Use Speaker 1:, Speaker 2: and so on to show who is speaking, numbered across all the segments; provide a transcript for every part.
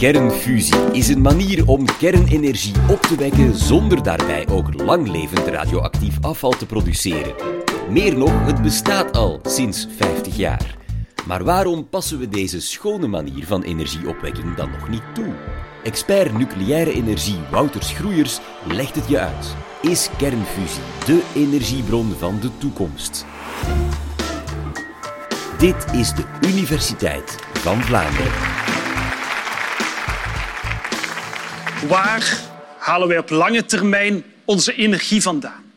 Speaker 1: Kernfusie is een manier om kernenergie op te wekken zonder daarbij ook langlevend radioactief afval te produceren. Meer nog, het bestaat al sinds 50 jaar. Maar waarom passen we deze schone manier van energieopwekking dan nog niet toe? Expert nucleaire energie Wouter Schroeiers legt het je uit. Is kernfusie de energiebron van de toekomst? Dit is de Universiteit van Vlaanderen.
Speaker 2: Waar halen wij op lange termijn onze energie vandaan?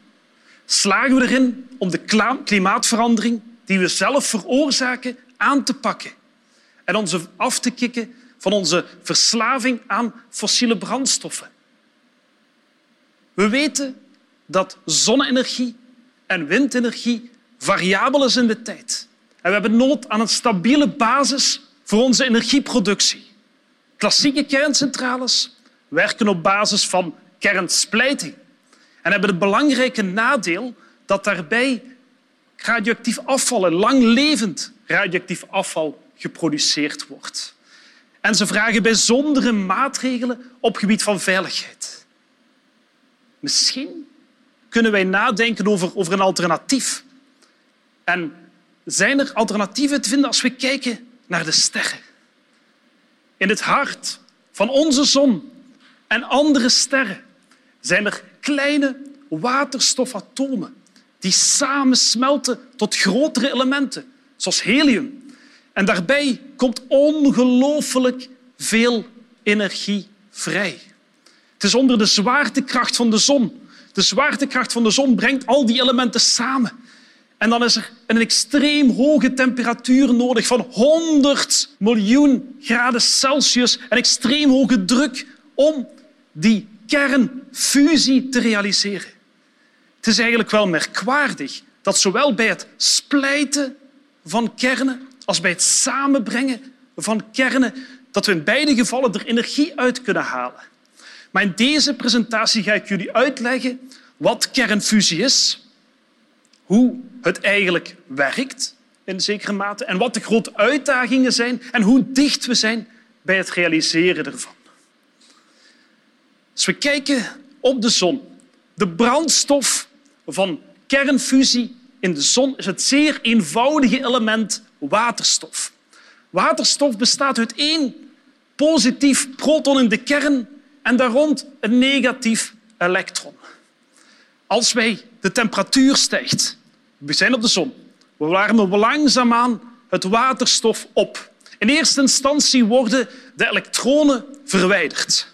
Speaker 2: Slagen we erin om de klimaatverandering die we zelf veroorzaken aan te pakken en ons af te kicken van onze verslaving aan fossiele brandstoffen? We weten dat zonne-energie en windenergie variabel is in de tijd. En we hebben nood aan een stabiele basis voor onze energieproductie. Klassieke kerncentrales werken op basis van kernsplijting en hebben het belangrijke nadeel dat daarbij radioactief afval en langlevend radioactief afval geproduceerd wordt. En ze vragen bijzondere maatregelen op gebied van veiligheid. Misschien kunnen wij nadenken over, over een alternatief. En zijn er alternatieven te vinden als we kijken naar de sterren? In het hart van onze zon en andere sterren zijn er kleine waterstofatomen die samen smelten tot grotere elementen, zoals helium. En daarbij komt ongelooflijk veel energie vrij. Het is onder de zwaartekracht van de zon. De zwaartekracht van de zon brengt al die elementen samen. En dan is er een extreem hoge temperatuur nodig van 100 miljoen graden Celsius en extreem hoge druk om die kernfusie te realiseren. Het is eigenlijk wel merkwaardig dat zowel bij het splijten van kernen als bij het samenbrengen van kernen dat we in beide gevallen er energie uit kunnen halen. Maar in deze presentatie ga ik jullie uitleggen wat kernfusie is, hoe het eigenlijk werkt in zekere mate en wat de grote uitdagingen zijn en hoe dicht we zijn bij het realiseren ervan. Als we kijken op de zon, de brandstof van kernfusie in de zon is het zeer eenvoudige element waterstof. Waterstof bestaat uit één positief proton in de kern en daar rond een negatief elektron. Als wij de temperatuur stijgt, we zijn op de zon, we warmen langzaamaan het waterstof op. In eerste instantie worden de elektronen verwijderd.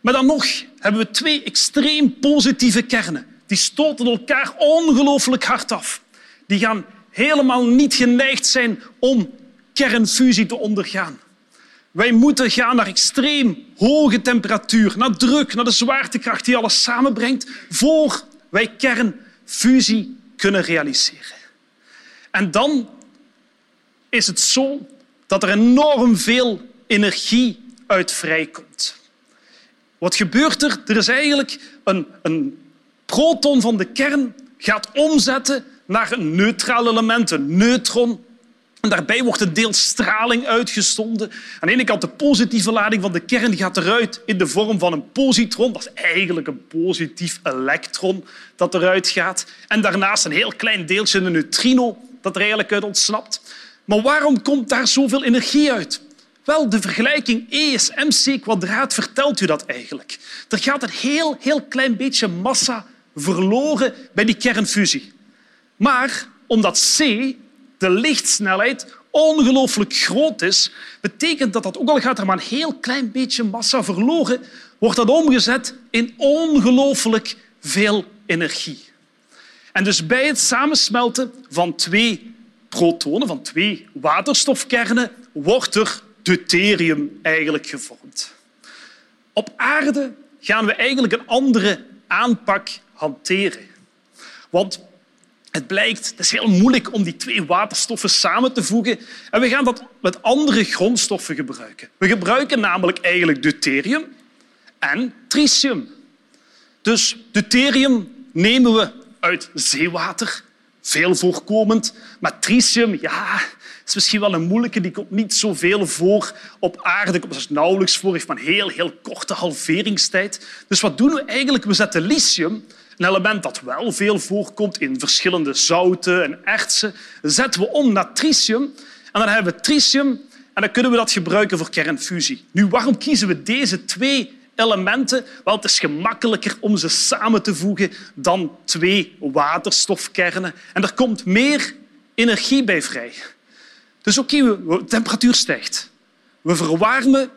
Speaker 2: Maar dan nog hebben we twee extreem positieve kernen. Die stoten elkaar ongelooflijk hard af. Die gaan helemaal niet geneigd zijn om kernfusie te ondergaan. Wij moeten gaan naar extreem hoge temperatuur, naar druk, naar de zwaartekracht die alles samenbrengt, voor wij kernfusie kunnen realiseren. En dan is het zo dat er enorm veel energie uit vrijkomt. Wat gebeurt er? Er is eigenlijk een, een proton van de kern gaat omzetten naar een neutraal element, een neutron. En daarbij wordt een deel straling uitgestonden. Aan de ene kant de positieve lading van de kern gaat eruit in de vorm van een positron. Dat is eigenlijk een positief elektron dat eruit gaat. En daarnaast een heel klein deeltje, een neutrino, dat er eigenlijk uit ontsnapt. Maar waarom komt daar zoveel energie uit? Wel, de vergelijking E is mc kwadraat vertelt u dat eigenlijk. Er gaat een heel, heel klein beetje massa verloren bij die kernfusie. Maar omdat c, de lichtsnelheid, ongelooflijk groot is, betekent dat dat ook al gaat er maar een heel klein beetje massa verloren, wordt dat omgezet in ongelooflijk veel energie. En dus bij het samensmelten van twee protonen, van twee waterstofkernen, wordt er deuterium eigenlijk gevormd. Op aarde gaan we eigenlijk een andere aanpak hanteren. Want het blijkt, het is heel moeilijk om die twee waterstoffen samen te voegen. En we gaan dat met andere grondstoffen gebruiken. We gebruiken namelijk eigenlijk deuterium en tritium. Dus deuterium nemen we uit zeewater. veel voorkomend. Maar tritium, ja, is misschien wel een moeilijke. Die komt niet zoveel voor op aarde. Komt nauwelijks voor, heeft maar een heel, heel korte halveringstijd. Dus wat doen we eigenlijk? We zetten lithium, een element dat wel veel voorkomt in verschillende zouten en ertsen, zetten we om naar tritium. En dan hebben we tritium en dan kunnen we dat gebruiken voor kernfusie. Nu, waarom kiezen we deze twee elementen? Wel, het is gemakkelijker om ze samen te voegen dan twee waterstofkernen. En er komt meer energie bij vrij. Dus oké, de temperatuur stijgt. We verwarmen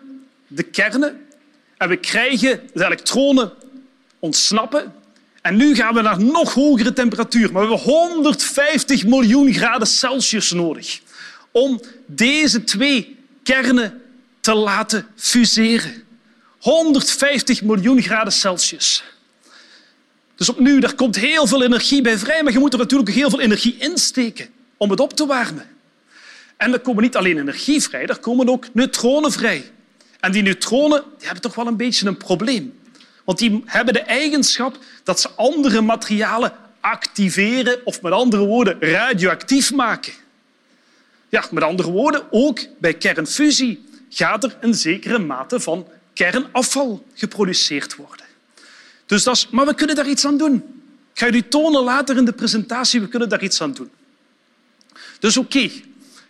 Speaker 2: de kernen en we krijgen de elektronen ontsnappen. En nu gaan we naar nog hogere temperatuur. Maar we hebben 150 miljoen graden Celsius nodig om deze twee kernen te laten fuseren. 150 miljoen graden Celsius. Dus opnieuw, daar komt heel veel energie bij vrij, maar je moet er natuurlijk heel veel energie insteken om het op te warmen. En er komen niet alleen energie vrij, er komen ook neutronen vrij. En die neutronen die hebben toch wel een beetje een probleem. Want die hebben de eigenschap dat ze andere materialen activeren of met andere woorden radioactief maken. Ja, met andere woorden, ook bij kernfusie gaat er een zekere mate van kernafval geproduceerd worden. Dus dat is, maar we kunnen daar iets aan doen. Ik ga jullie tonen later in de presentatie, we kunnen daar iets aan doen. Dus oké,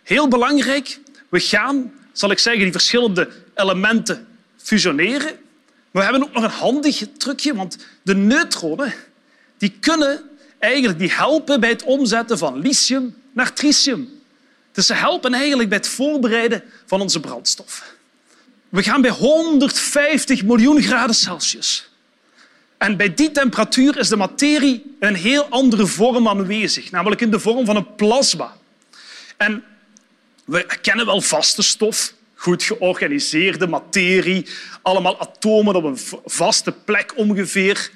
Speaker 2: heel belangrijk, we gaan, zal ik zeggen, die verschillende elementen fusioneren. Maar we hebben ook nog een handig trucje, want de neutronen die kunnen eigenlijk die helpen bij het omzetten van lithium naar tritium. Dus ze helpen eigenlijk bij het voorbereiden van onze brandstof. We gaan bij 150 miljoen graden Celsius. En bij die temperatuur is de materie een heel andere vorm aanwezig, namelijk in de vorm van een plasma. En we kennen wel vaste stof, goed georganiseerde materie, allemaal atomen op een vaste plek ongeveer.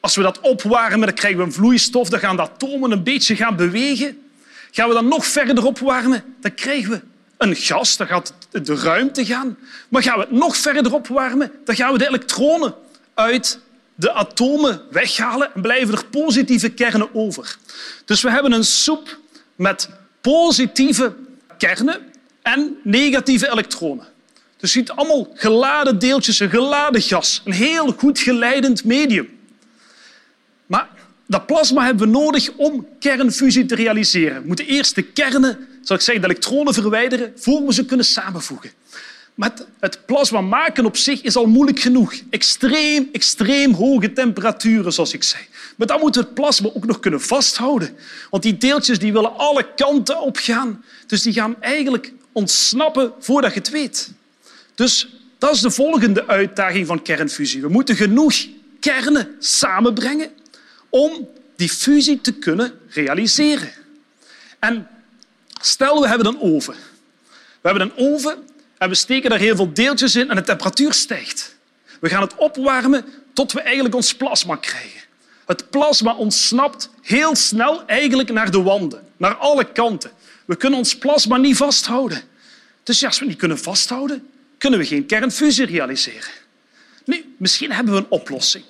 Speaker 2: Als we dat opwarmen, dan krijgen we een vloeistof, dan gaan de atomen een beetje gaan bewegen. Gaan we dan nog verder opwarmen, dan krijgen we een gas, dan gaat de ruimte gaan. Maar gaan we het nog verder opwarmen, dan gaan we de elektronen uit de atomen weghalen en blijven er positieve kernen over. Dus we hebben een soep met positieve kernen en negatieve elektronen. Dus je ziet allemaal geladen deeltjes, een geladen gas. Een heel goed geleidend medium. Maar dat plasma hebben we nodig om kernfusie te realiseren. We moeten eerst de kernen, zal ik zeggen, de elektronen verwijderen, voor we ze kunnen samenvoegen. Maar het plasma maken op zich is al moeilijk genoeg. Extreem, extreem hoge temperaturen, zoals ik zei. Maar dan moeten we het plasma ook nog kunnen vasthouden. Want die deeltjes die willen alle kanten opgaan. Dus die gaan eigenlijk ontsnappen voordat je het weet. Dus dat is de volgende uitdaging van kernfusie. We moeten genoeg kernen samenbrengen om die fusie te kunnen realiseren. En stel, we hebben een oven. We hebben een oven en we steken daar heel veel deeltjes in en de temperatuur stijgt. We gaan het opwarmen tot we eigenlijk ons plasma krijgen. Het plasma ontsnapt heel snel eigenlijk naar de wanden, naar alle kanten. We kunnen ons plasma niet vasthouden. Dus als we het niet kunnen vasthouden, kunnen we geen kernfusie realiseren. Nu, misschien hebben we een oplossing.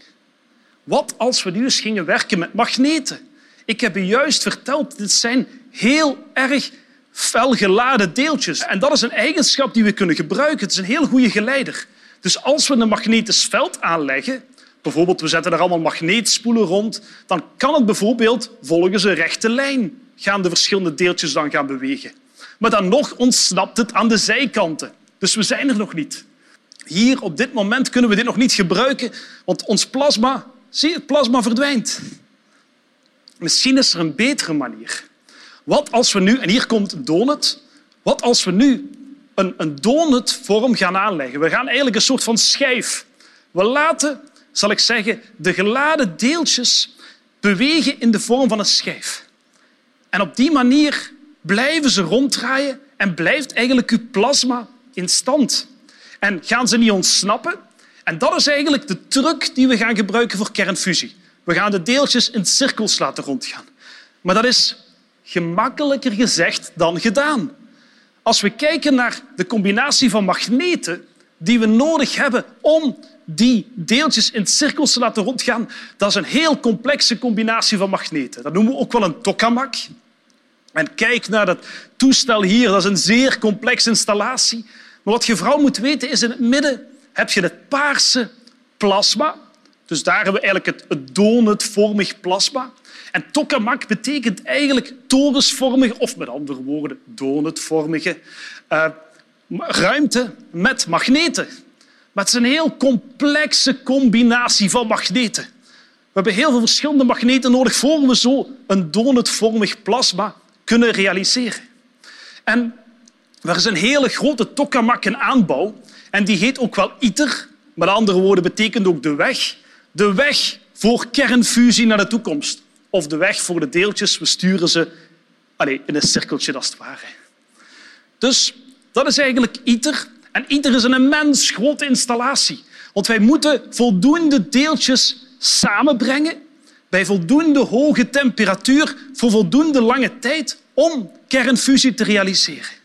Speaker 2: Wat als we nu eens gingen werken met magneten? Ik heb u juist verteld, dit zijn heel erg fel geladen deeltjes. En dat is een eigenschap die we kunnen gebruiken. Het is een heel goede geleider. Dus als we een magnetisch veld aanleggen, bijvoorbeeld we zetten er allemaal magneetspoelen rond, dan kan het bijvoorbeeld volgens een rechte lijn gaan de verschillende deeltjes dan gaan bewegen. Maar dan nog ontsnapt het aan de zijkanten. Dus we zijn er nog niet. Hier op dit moment kunnen we dit nog niet gebruiken, want ons plasma, zie het plasma verdwijnt. Misschien is er een betere manier. Wat als we nu, en hier komt een donut, wat als we nu een, een donutvorm gaan aanleggen? We gaan eigenlijk een soort van schijf. We laten, zal ik zeggen, de geladen deeltjes bewegen in de vorm van een schijf. En op die manier blijven ze ronddraaien en blijft eigenlijk uw plasma in stand. En gaan ze niet ontsnappen? En dat is eigenlijk de truc die we gaan gebruiken voor kernfusie. We gaan de deeltjes in cirkels laten rondgaan. Maar dat is gemakkelijker gezegd dan gedaan. Als we kijken naar de combinatie van magneten, die we nodig hebben om die deeltjes in cirkels te laten rondgaan, dat is een heel complexe combinatie van magneten. Dat noemen we ook wel een tokamak. En kijk naar dat toestel hier, dat is een zeer complexe installatie. Maar wat je vooral moet weten is, in het midden heb je het paarse plasma. Dus daar hebben we eigenlijk het donutvormig plasma. En tokamak betekent eigenlijk torensvormig, of met andere woorden, donutvormige uh, ruimte met magneten. Maar het is een heel complexe combinatie van magneten. We hebben heel veel verschillende magneten nodig voor we zo een donutvormig plasma kunnen realiseren. En er is een hele grote tokamak in aanbouw en die heet ook wel ITER. Met andere woorden betekent ook de weg. De weg voor kernfusie naar de toekomst. Of de weg voor de deeltjes. We sturen ze allez, in een cirkeltje als het ware. Dus dat is eigenlijk ITER. En ITER is een immens grote installatie. Want wij moeten voldoende deeltjes samenbrengen bij voldoende hoge temperatuur voor voldoende lange tijd om kernfusie te realiseren.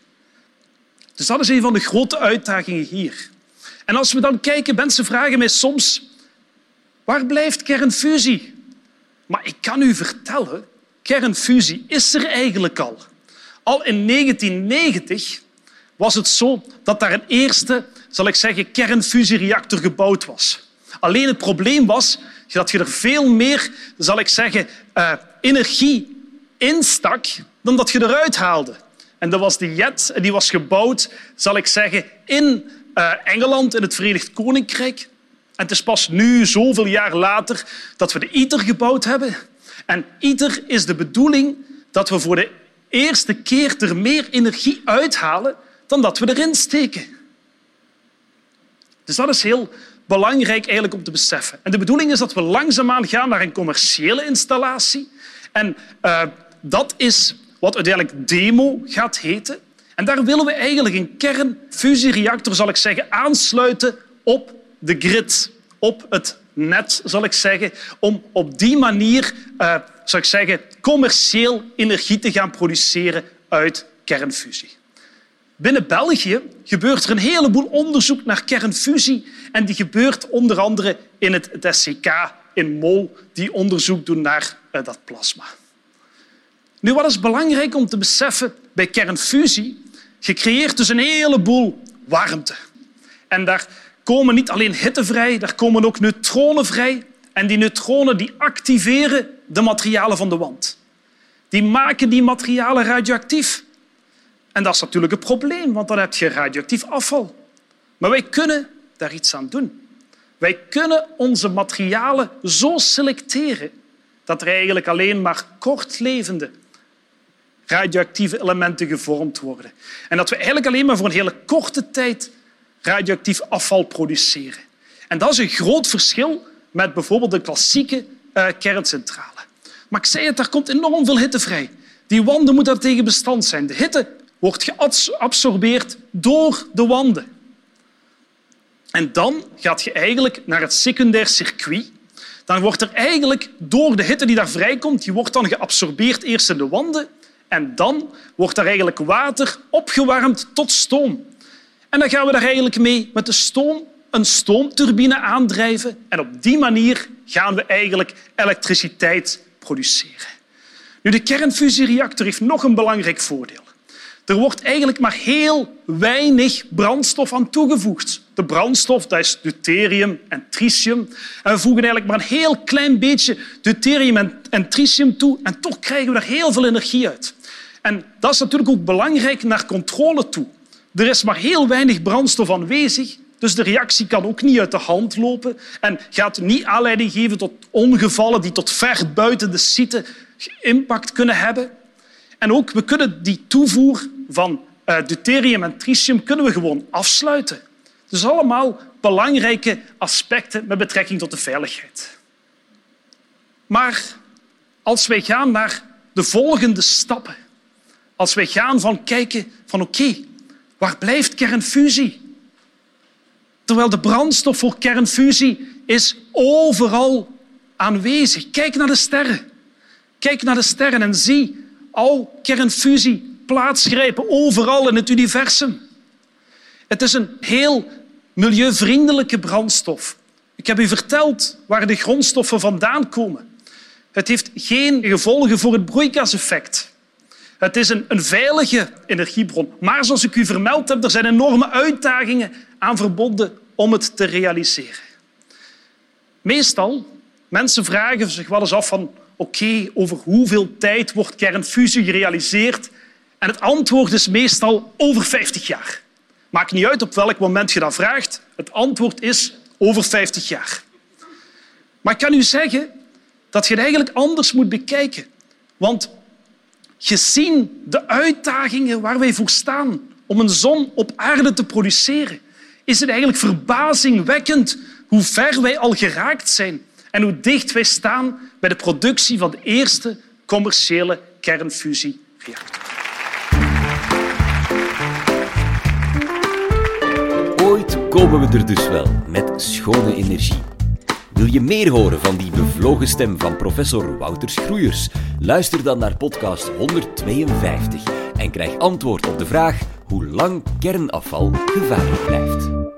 Speaker 2: Dus dat is een van de grote uitdagingen hier. En als we dan kijken, mensen vragen mij soms, waar blijft kernfusie? Maar ik kan u vertellen, kernfusie is er eigenlijk al. Al in 1990 was het zo dat daar een eerste, zal ik zeggen, kernfusiereactor gebouwd was. Alleen het probleem was dat je er veel meer, zal ik zeggen, uh, energie instak dan dat je eruit haalde. En dat was de jet en die was gebouwd, zal ik zeggen, in uh, Engeland, in het Verenigd Koninkrijk. En het is pas nu, zoveel jaar later, dat we de ITER gebouwd hebben. En ITER is de bedoeling dat we voor de eerste keer er meer energie uithalen dan dat we erin steken. Dus dat is heel belangrijk eigenlijk om te beseffen. En de bedoeling is dat we langzaamaan gaan naar een commerciële installatie. En uh, dat is wat uiteindelijk demo gaat heten. En daar willen we eigenlijk een kernfusiereactor, zal ik zeggen, aansluiten op de grid, op het net, zal ik zeggen, om op die manier, uh, zal ik zeggen, commercieel energie te gaan produceren uit kernfusie. Binnen België gebeurt er een heleboel onderzoek naar kernfusie en die gebeurt onder andere in het, SCK in Mol, die onderzoek doen naar uh, dat plasma. Nu, wat is belangrijk om te beseffen bij kernfusie? Je creëert dus een heleboel warmte. En daar komen niet alleen hitte vrij, daar komen ook neutronen vrij. En die neutronen die activeren de materialen van de wand. Die maken die materialen radioactief. En dat is natuurlijk een probleem, want dan heb je radioactief afval. Maar wij kunnen daar iets aan doen. Wij kunnen onze materialen zo selecteren dat er eigenlijk alleen maar kortlevende radioactieve elementen gevormd worden. En dat we eigenlijk alleen maar voor een hele korte tijd radioactief afval produceren. En dat is een groot verschil met bijvoorbeeld de klassieke uh, kerncentrale. Maar ik zei het, daar komt enorm veel hitte vrij. Die wanden moeten tegen bestand zijn. De hitte wordt geabsorbeerd door de wanden. En dan gaat je eigenlijk naar het secundair circuit. Dan wordt er eigenlijk door de hitte die daar vrijkomt, die wordt dan geabsorbeerd eerst in de wanden en dan wordt daar eigenlijk water opgewarmd tot stoom. En dan gaan we daar eigenlijk mee met de stoom een stoomturbine aandrijven. En op die manier gaan we eigenlijk elektriciteit produceren. Nu, de kernfusiereactor heeft nog een belangrijk voordeel. Er wordt eigenlijk maar heel weinig brandstof aan toegevoegd. De brandstof dat is deuterium en tritium. En we voegen eigenlijk maar een heel klein beetje deuterium en tritium toe en toch krijgen we er heel veel energie uit. En dat is natuurlijk ook belangrijk naar controle toe. Er is maar heel weinig brandstof aanwezig, dus de reactie kan ook niet uit de hand lopen en gaat niet aanleiding geven tot ongevallen die tot ver buiten de site impact kunnen hebben. En ook we kunnen die toevoer van uh, deuterium en tritium kunnen we gewoon afsluiten. Dus allemaal belangrijke aspecten met betrekking tot de veiligheid. Maar als wij gaan naar de volgende stappen, als wij gaan van kijken van oké, waar blijft kernfusie? Terwijl de brandstof voor kernfusie is overal aanwezig. Kijk naar de sterren. Kijk naar de sterren en zie al kernfusie plaatsgrijpen overal in het universum. Het is een heel milieuvriendelijke brandstof. Ik heb u verteld waar de grondstoffen vandaan komen. Het heeft geen gevolgen voor het broeikaseffect. Het is een, een veilige energiebron. Maar zoals ik u vermeld heb, er zijn enorme uitdagingen aan verbonden om het te realiseren. Meestal, mensen vragen zich wel eens af van oké, over hoeveel tijd wordt kernfusie gerealiseerd? En het antwoord is meestal over 50 jaar. Maakt niet uit op welk moment je dat vraagt. Het antwoord is over 50 jaar. Maar ik kan u zeggen dat je het eigenlijk anders moet bekijken. Want gezien de uitdagingen waar wij voor staan om een zon op aarde te produceren, is het eigenlijk verbazingwekkend hoe ver wij al geraakt zijn en hoe dicht wij staan bij de productie van de eerste commerciële kernfusiereactor.
Speaker 1: Ooit komen we er dus wel met schone energie. Wil je meer horen van die bevlogen stem van professor Wouter Schroeiers? Luister dan naar podcast 152 en krijg antwoord op de vraag hoe lang kernafval gevaarlijk blijft.